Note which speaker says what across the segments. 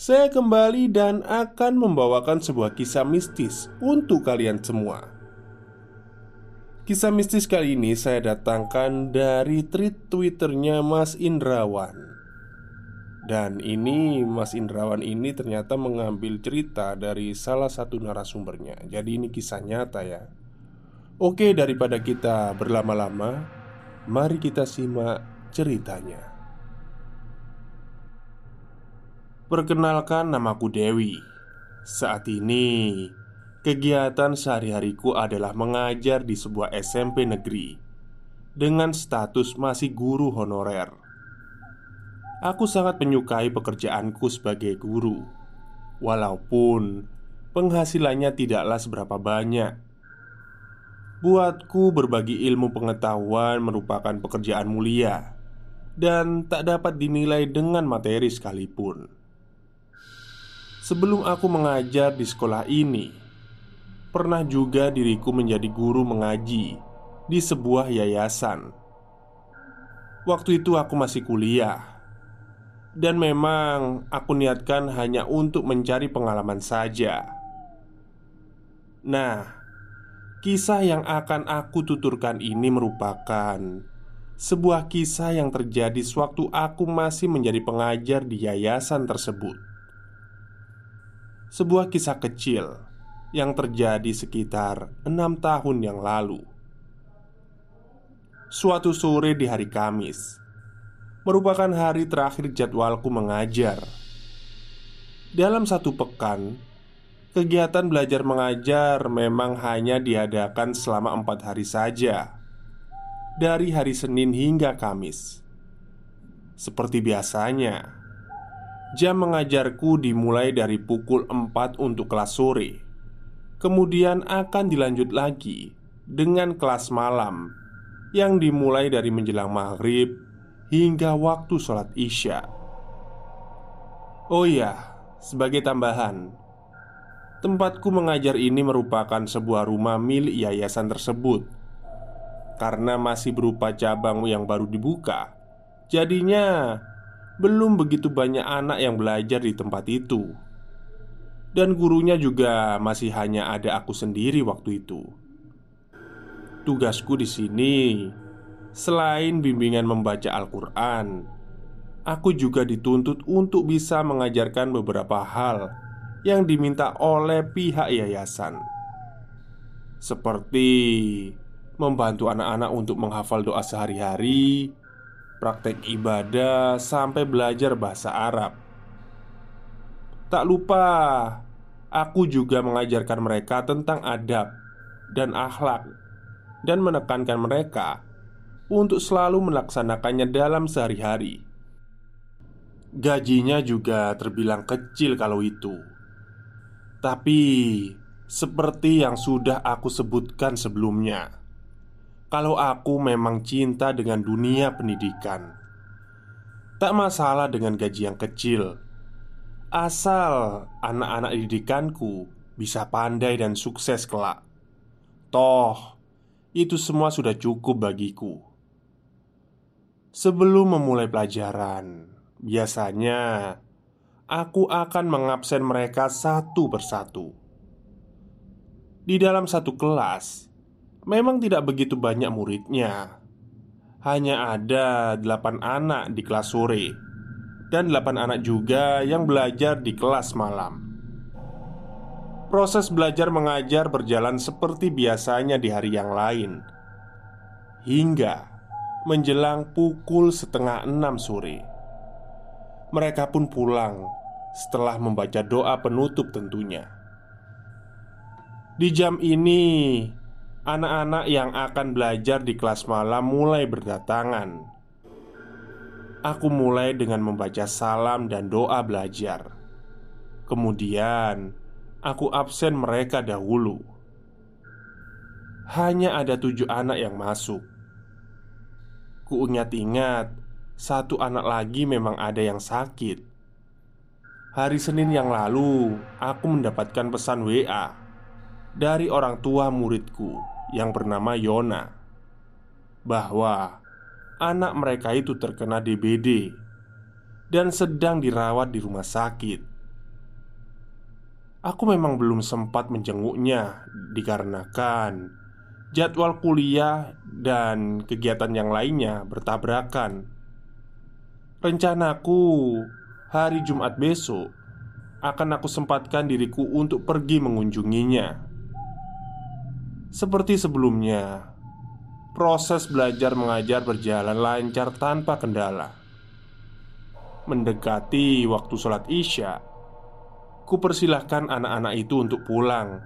Speaker 1: saya kembali dan akan membawakan sebuah kisah mistis untuk kalian semua. Kisah mistis kali ini saya datangkan dari tweet Twitternya Mas Indrawan. Dan ini Mas Indrawan ini ternyata mengambil cerita dari salah satu narasumbernya. Jadi ini kisah nyata ya. Oke, daripada kita berlama-lama, mari kita simak ceritanya. Perkenalkan namaku Dewi. Saat ini Kegiatan sehari-hariku adalah mengajar di sebuah SMP negeri Dengan status masih guru honorer. Aku sangat menyukai pekerjaanku sebagai guru Walaupun penghasilannya tidaklah seberapa banyak. Buatku berbagi ilmu pengetahuan merupakan pekerjaan mulia Dan tak dapat dinilai dengan materi sekalipun Sebelum aku mengajar di sekolah ini, pernah juga diriku menjadi guru mengaji di sebuah yayasan. Waktu itu aku masih kuliah, dan memang aku niatkan hanya untuk mencari pengalaman saja. Nah, kisah yang akan aku tuturkan ini merupakan sebuah kisah yang terjadi sewaktu aku masih menjadi pengajar di yayasan tersebut sebuah kisah kecil yang terjadi sekitar enam tahun yang lalu. Suatu sore di hari Kamis, merupakan hari terakhir jadwalku mengajar. Dalam satu pekan, kegiatan belajar mengajar memang hanya diadakan selama empat hari saja, dari hari Senin hingga Kamis. Seperti biasanya, Jam mengajarku dimulai dari pukul 4 untuk kelas sore. Kemudian akan dilanjut lagi dengan kelas malam Yang dimulai dari menjelang maghrib hingga waktu sholat isya. Oh iya, sebagai tambahan Tempatku mengajar ini merupakan sebuah rumah milik yayasan tersebut. Karena masih berupa cabang yang baru dibuka Jadinya belum begitu banyak anak yang belajar di tempat itu, dan gurunya juga masih hanya ada aku sendiri waktu itu. Tugasku di sini, selain bimbingan membaca Al-Quran, aku juga dituntut untuk bisa mengajarkan beberapa hal yang diminta oleh pihak yayasan, seperti membantu anak-anak untuk menghafal doa sehari-hari praktek ibadah, sampai belajar bahasa Arab. Tak lupa, aku juga mengajarkan mereka tentang adab dan akhlak, dan menekankan mereka untuk selalu melaksanakannya dalam sehari-hari. Gajinya juga terbilang kecil kalau itu, tapi seperti yang sudah aku sebutkan sebelumnya kalau aku memang cinta dengan dunia pendidikan. Tak masalah dengan gaji yang kecil, asal anak-anak didikanku bisa pandai dan sukses kelak. Toh, itu semua sudah cukup bagiku. Sebelum memulai pelajaran, biasanya aku akan mengabsen mereka satu persatu. Di dalam satu kelas, memang tidak begitu banyak muridnya. Hanya ada delapan anak di kelas sore dan delapan anak juga yang belajar di kelas malam. Proses belajar mengajar berjalan seperti biasanya di hari yang lain, hingga menjelang pukul setengah enam sore. Mereka pun pulang setelah membaca doa penutup, tentunya. Di jam ini, anak-anak yang akan belajar di kelas malam mulai berdatangan. Aku mulai dengan membaca salam dan doa belajar. Kemudian, aku absen mereka dahulu. Hanya ada tujuh anak yang masuk. Kuingat-ingat, satu anak lagi memang ada yang sakit. Hari Senin yang lalu, aku mendapatkan pesan WA dari orang tua muridku yang bernama Yona bahwa anak mereka itu terkena DBD dan sedang dirawat di rumah sakit. Aku memang belum sempat menjenguknya dikarenakan jadwal kuliah dan kegiatan yang lainnya bertabrakan. Rencanaku hari Jumat besok akan aku sempatkan diriku untuk pergi mengunjunginya. Seperti sebelumnya, proses belajar mengajar berjalan lancar tanpa kendala. Mendekati waktu sholat Isya, ku persilahkan anak-anak itu untuk pulang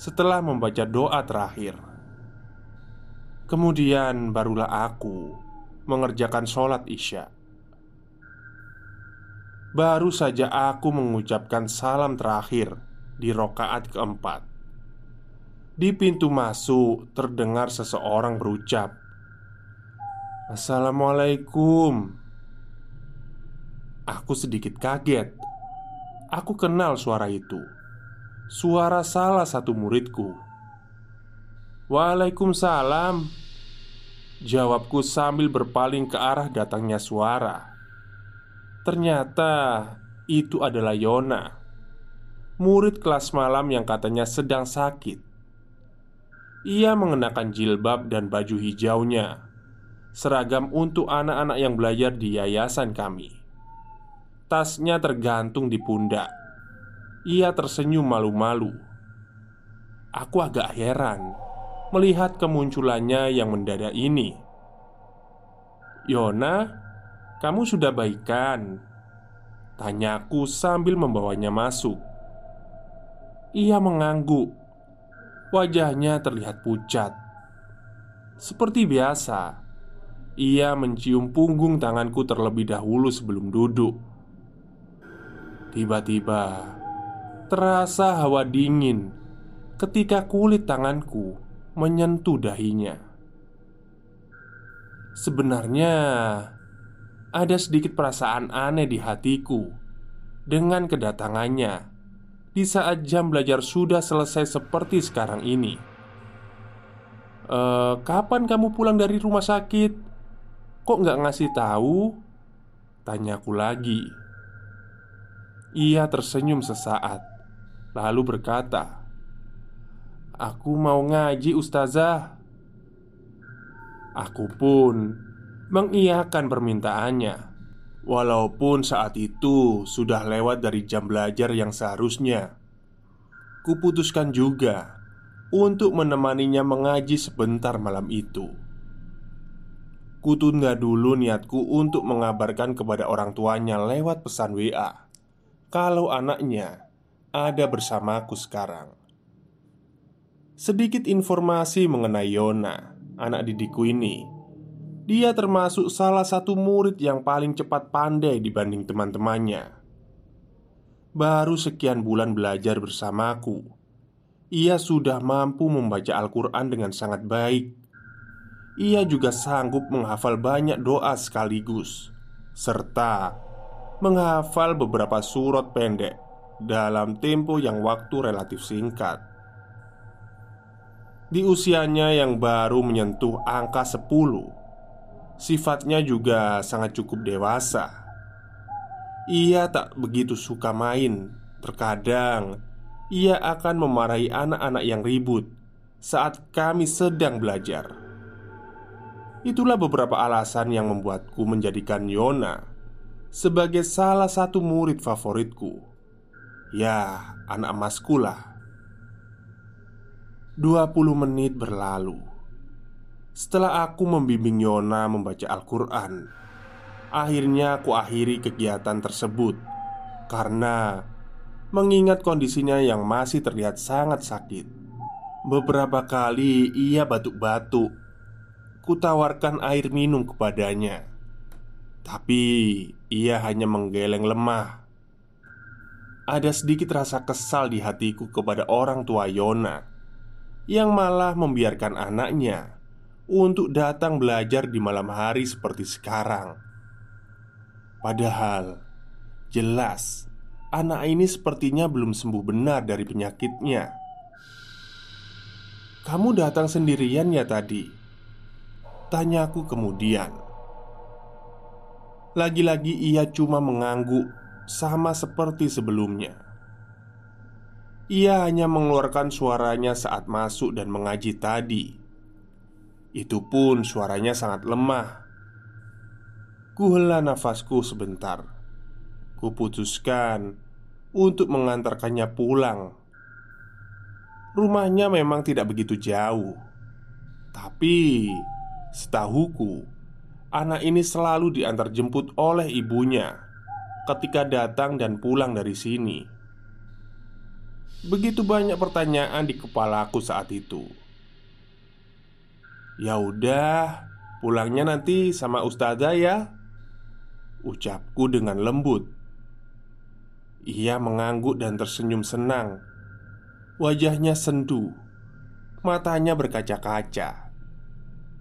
Speaker 1: setelah membaca doa terakhir. Kemudian barulah aku mengerjakan sholat Isya. Baru saja aku mengucapkan salam terakhir di rokaat keempat. Di pintu masuk terdengar seseorang berucap, "Assalamualaikum." Aku sedikit kaget. Aku kenal suara itu. Suara salah satu muridku Waalaikumsalam Jawabku sambil berpaling ke arah datangnya suara Ternyata itu adalah Yona Murid kelas malam yang katanya sedang sakit Ia mengenakan jilbab dan baju hijaunya Seragam untuk anak-anak yang belajar di yayasan kami Tasnya tergantung di pundak Ia tersenyum malu-malu Aku agak heran melihat kemunculannya yang mendadak ini. "Yona, kamu sudah baikan?" tanyaku sambil membawanya masuk. Ia mengangguk. Wajahnya terlihat pucat. Seperti biasa, ia mencium punggung tanganku terlebih dahulu sebelum duduk. Tiba-tiba, terasa hawa dingin ketika kulit tanganku menyentuh dahinya. Sebenarnya ada sedikit perasaan aneh di hatiku dengan kedatangannya di saat jam belajar sudah selesai seperti sekarang ini. E, kapan kamu pulang dari rumah sakit? Kok nggak ngasih tahu? Tanyaku lagi. Ia tersenyum sesaat, lalu berkata, Aku mau ngaji ustazah Aku pun mengiyakan permintaannya Walaupun saat itu sudah lewat dari jam belajar yang seharusnya. Kuputuskan juga untuk menemaninya mengaji sebentar malam itu. Kutunda dulu niatku untuk mengabarkan kepada orang tuanya lewat pesan WA Kalau anaknya ada bersamaku sekarang. Sedikit informasi mengenai Yona, anak didikku ini. Dia termasuk salah satu murid yang paling cepat pandai dibanding teman-temannya. Baru sekian bulan belajar bersamaku, ia sudah mampu membaca Al-Quran dengan sangat baik. Ia juga sanggup menghafal banyak doa sekaligus, serta menghafal beberapa surat pendek dalam tempo yang waktu relatif singkat. Di usianya yang baru menyentuh angka 10 Sifatnya juga sangat cukup dewasa. Ia tak begitu suka main. Terkadang Ia akan memarahi anak-anak yang ribut Saat kami sedang belajar. Itulah beberapa alasan yang membuatku menjadikan Yona Sebagai salah satu murid favoritku. Ya, anak emasku lah. 20 menit berlalu Setelah aku membimbing Yona membaca Al-Quran Akhirnya aku akhiri kegiatan tersebut Karena Mengingat kondisinya yang masih terlihat sangat sakit. Beberapa kali ia batuk-batuk Kutawarkan air minum kepadanya Tapi ia hanya menggeleng lemah. Ada sedikit rasa kesal di hatiku kepada orang tua Yona yang malah membiarkan anaknya untuk datang belajar di malam hari seperti sekarang. Padahal jelas anak ini sepertinya belum sembuh benar dari penyakitnya. "Kamu datang sendirian ya tadi?" tanyaku kemudian. Lagi-lagi ia cuma mengangguk sama seperti sebelumnya. Ia hanya mengeluarkan suaranya saat masuk dan mengaji tadi. Itu pun suaranya sangat lemah. Kuhela nafasku sebentar. Kuputuskan untuk mengantarkannya pulang. Rumahnya memang tidak begitu jauh, tapi setahuku, anak ini selalu diantar jemput oleh ibunya ketika datang dan pulang dari sini. Begitu banyak pertanyaan di kepalaku saat itu. Ya udah, pulangnya nanti sama ustazah ya. Ucapku dengan lembut. Ia mengangguk dan tersenyum senang. Wajahnya sendu, matanya berkaca-kaca.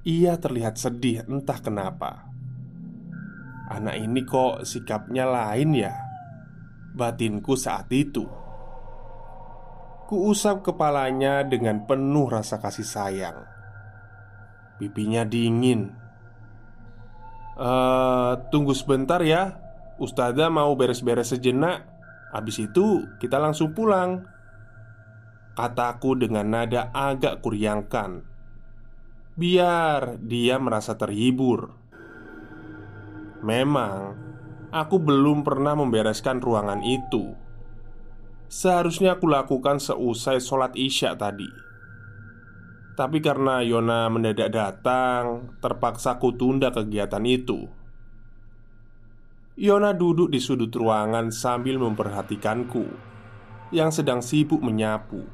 Speaker 1: Ia terlihat sedih, entah kenapa. Anak ini kok sikapnya lain ya? Batinku saat itu. Kuusap kepalanya dengan penuh rasa kasih sayang Pipinya dingin. Uh, Tunggu sebentar ya. Ustazah mau beres-beres sejenak. Habis itu kita langsung pulang. Kataku dengan nada agak kuriangkan. Biar dia merasa terhibur. Memang Aku belum pernah membereskan ruangan itu. Seharusnya aku lakukan seusai sholat isya tadi Tapi karena Yona mendadak datang Terpaksa aku tunda kegiatan itu. Yona duduk di sudut ruangan sambil memperhatikanku Yang sedang sibuk menyapu.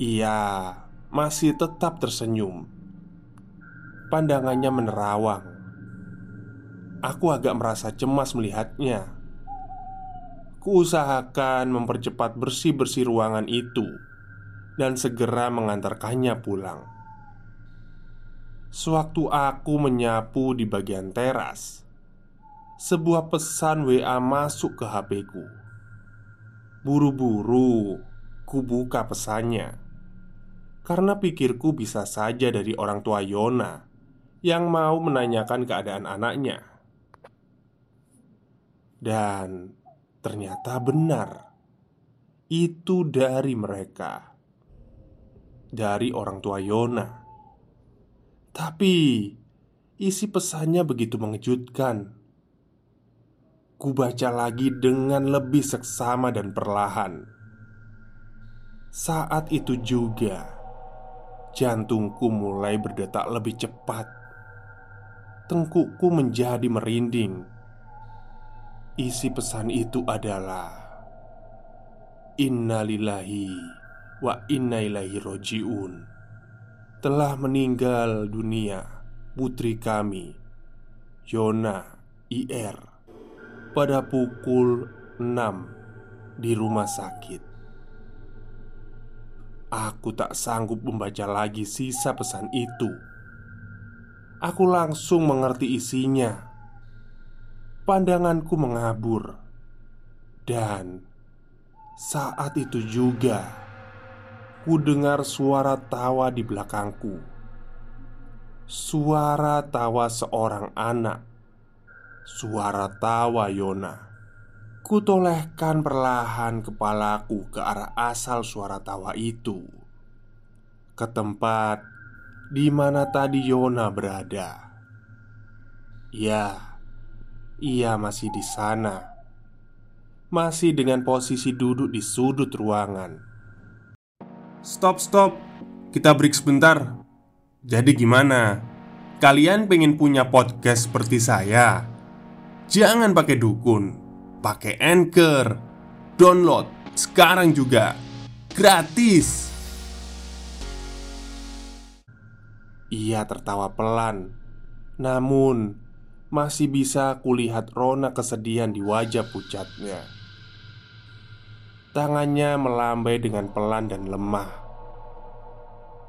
Speaker 1: Ia masih tetap tersenyum. Pandangannya menerawang. Aku agak merasa cemas melihatnya. Kuusahakan mempercepat bersih-bersih ruangan itu Dan segera mengantarkannya pulang. Sewaktu aku menyapu di bagian teras Sebuah pesan WA masuk ke HPku Buru-buru ku buka pesannya Karena pikirku bisa saja dari orang tua Yona Yang mau menanyakan keadaan anaknya. Dan Ternyata benar Itu dari mereka Dari orang tua Yona. Tapi Isi pesannya begitu mengejutkan. Kubaca lagi dengan lebih seksama dan perlahan. Saat itu juga Jantungku mulai berdetak lebih cepat. Tengkukku menjadi merinding. Isi pesan itu adalah Innalillahi wa inna ilaihi roji'un. Telah meninggal dunia putri kami Yona IR Pada pukul 6 di rumah sakit. Aku tak sanggup membaca lagi sisa pesan itu. Aku langsung mengerti isinya. Pandanganku mengabur, dan saat itu juga ku dengar suara tawa di belakangku. Suara tawa seorang anak, suara tawa Yona. Kutolehkan perlahan kepalaku ke arah asal suara tawa itu. Ke tempat di mana tadi Yona berada. Ya, ia masih di sana. Masih dengan posisi duduk di sudut ruangan
Speaker 2: Stop, stop. Kita break sebentar. Jadi gimana? Kalian pengen punya podcast seperti saya? Jangan pakai dukun, pakai Anchor. Download sekarang juga. Gratis.
Speaker 1: Ia tertawa pelan Namun Masih bisa kulihat rona kesedihan di wajah pucatnya Tangannya melambai dengan pelan dan lemah.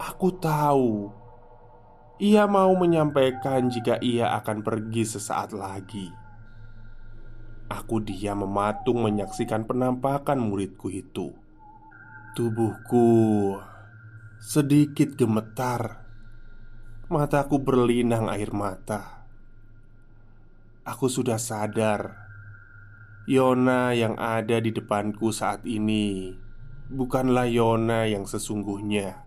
Speaker 1: Aku tahu Ia mau menyampaikan jika ia akan pergi sesaat lagi. Aku diam mematung menyaksikan penampakan muridku itu. Tubuhku sedikit gemetar. Mataku berlinang air mata. Aku sudah sadar, Yona yang ada di depanku saat ini. Bukanlah Yona yang sesungguhnya.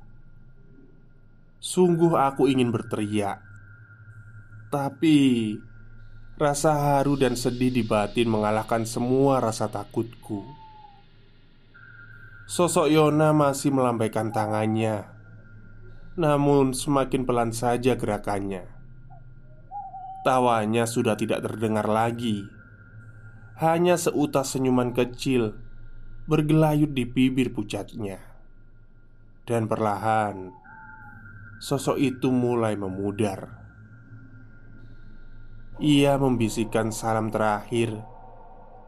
Speaker 1: Sungguh, aku ingin berteriak, tapi rasa haru dan sedih di batin mengalahkan semua rasa takutku. Sosok Yona masih melambaikan tangannya. Namun semakin pelan saja gerakannya. Tawanya sudah tidak terdengar lagi Hanya seutas senyuman kecil Bergelayut di bibir pucatnya. Dan perlahan Sosok itu mulai memudar. Ia membisikkan salam terakhir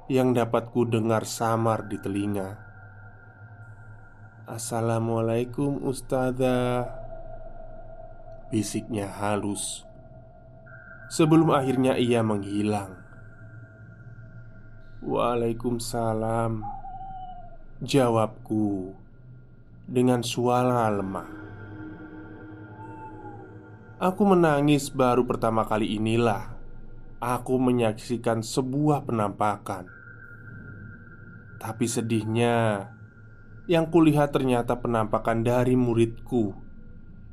Speaker 1: Yang dapat ku dengar samar di telinga. Assalamualaikum Ustazah. Bisiknya halus. Sebelum akhirnya ia menghilang Waalaikumsalam. Jawabku Dengan suara lemah. Aku menangis baru pertama kali inilah Aku menyaksikan sebuah penampakan. Tapi sedihnya Yang kulihat ternyata penampakan dari muridku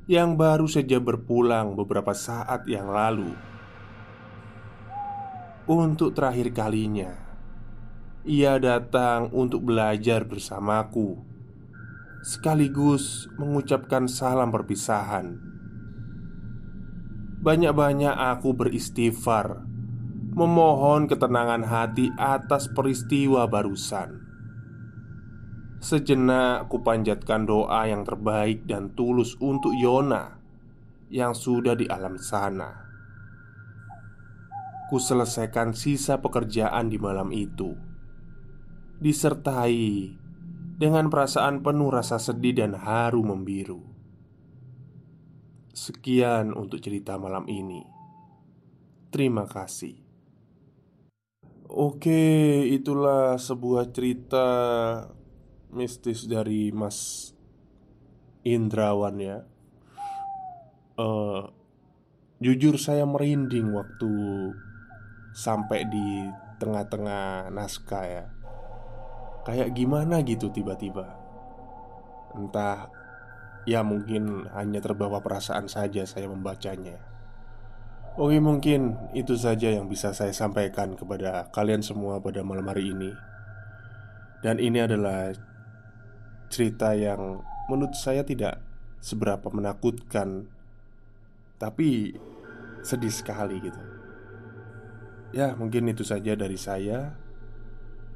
Speaker 1: yang baru saja berpulang beberapa saat yang lalu. Untuk terakhir kalinya, ia datang untuk belajar bersamaku, sekaligus mengucapkan salam perpisahan. Banyak-banyak aku beristighfar, memohon ketenangan hati atas peristiwa barusan. Sejenak kupanjatkan doa yang terbaik dan tulus untuk Yona Yang sudah di alam sana Ku selesaikan sisa pekerjaan di malam itu Disertai dengan perasaan penuh rasa sedih dan haru membiru. Sekian untuk cerita malam ini. Terima kasih. Oke, itulah sebuah cerita mistis dari Mas Indrawan ya. Uh, Jujur saya merinding waktu sampai di tengah-tengah naskah ya Kayak gimana gitu tiba-tiba Entah Ya mungkin hanya terbawa perasaan saja saya membacanya Oke mungkin itu saja yang bisa saya sampaikan kepada kalian semua pada malam hari ini Dan ini adalah cerita yang menurut saya tidak seberapa menakutkan, tapi sedih sekali gitu. Ya, mungkin itu saja dari saya.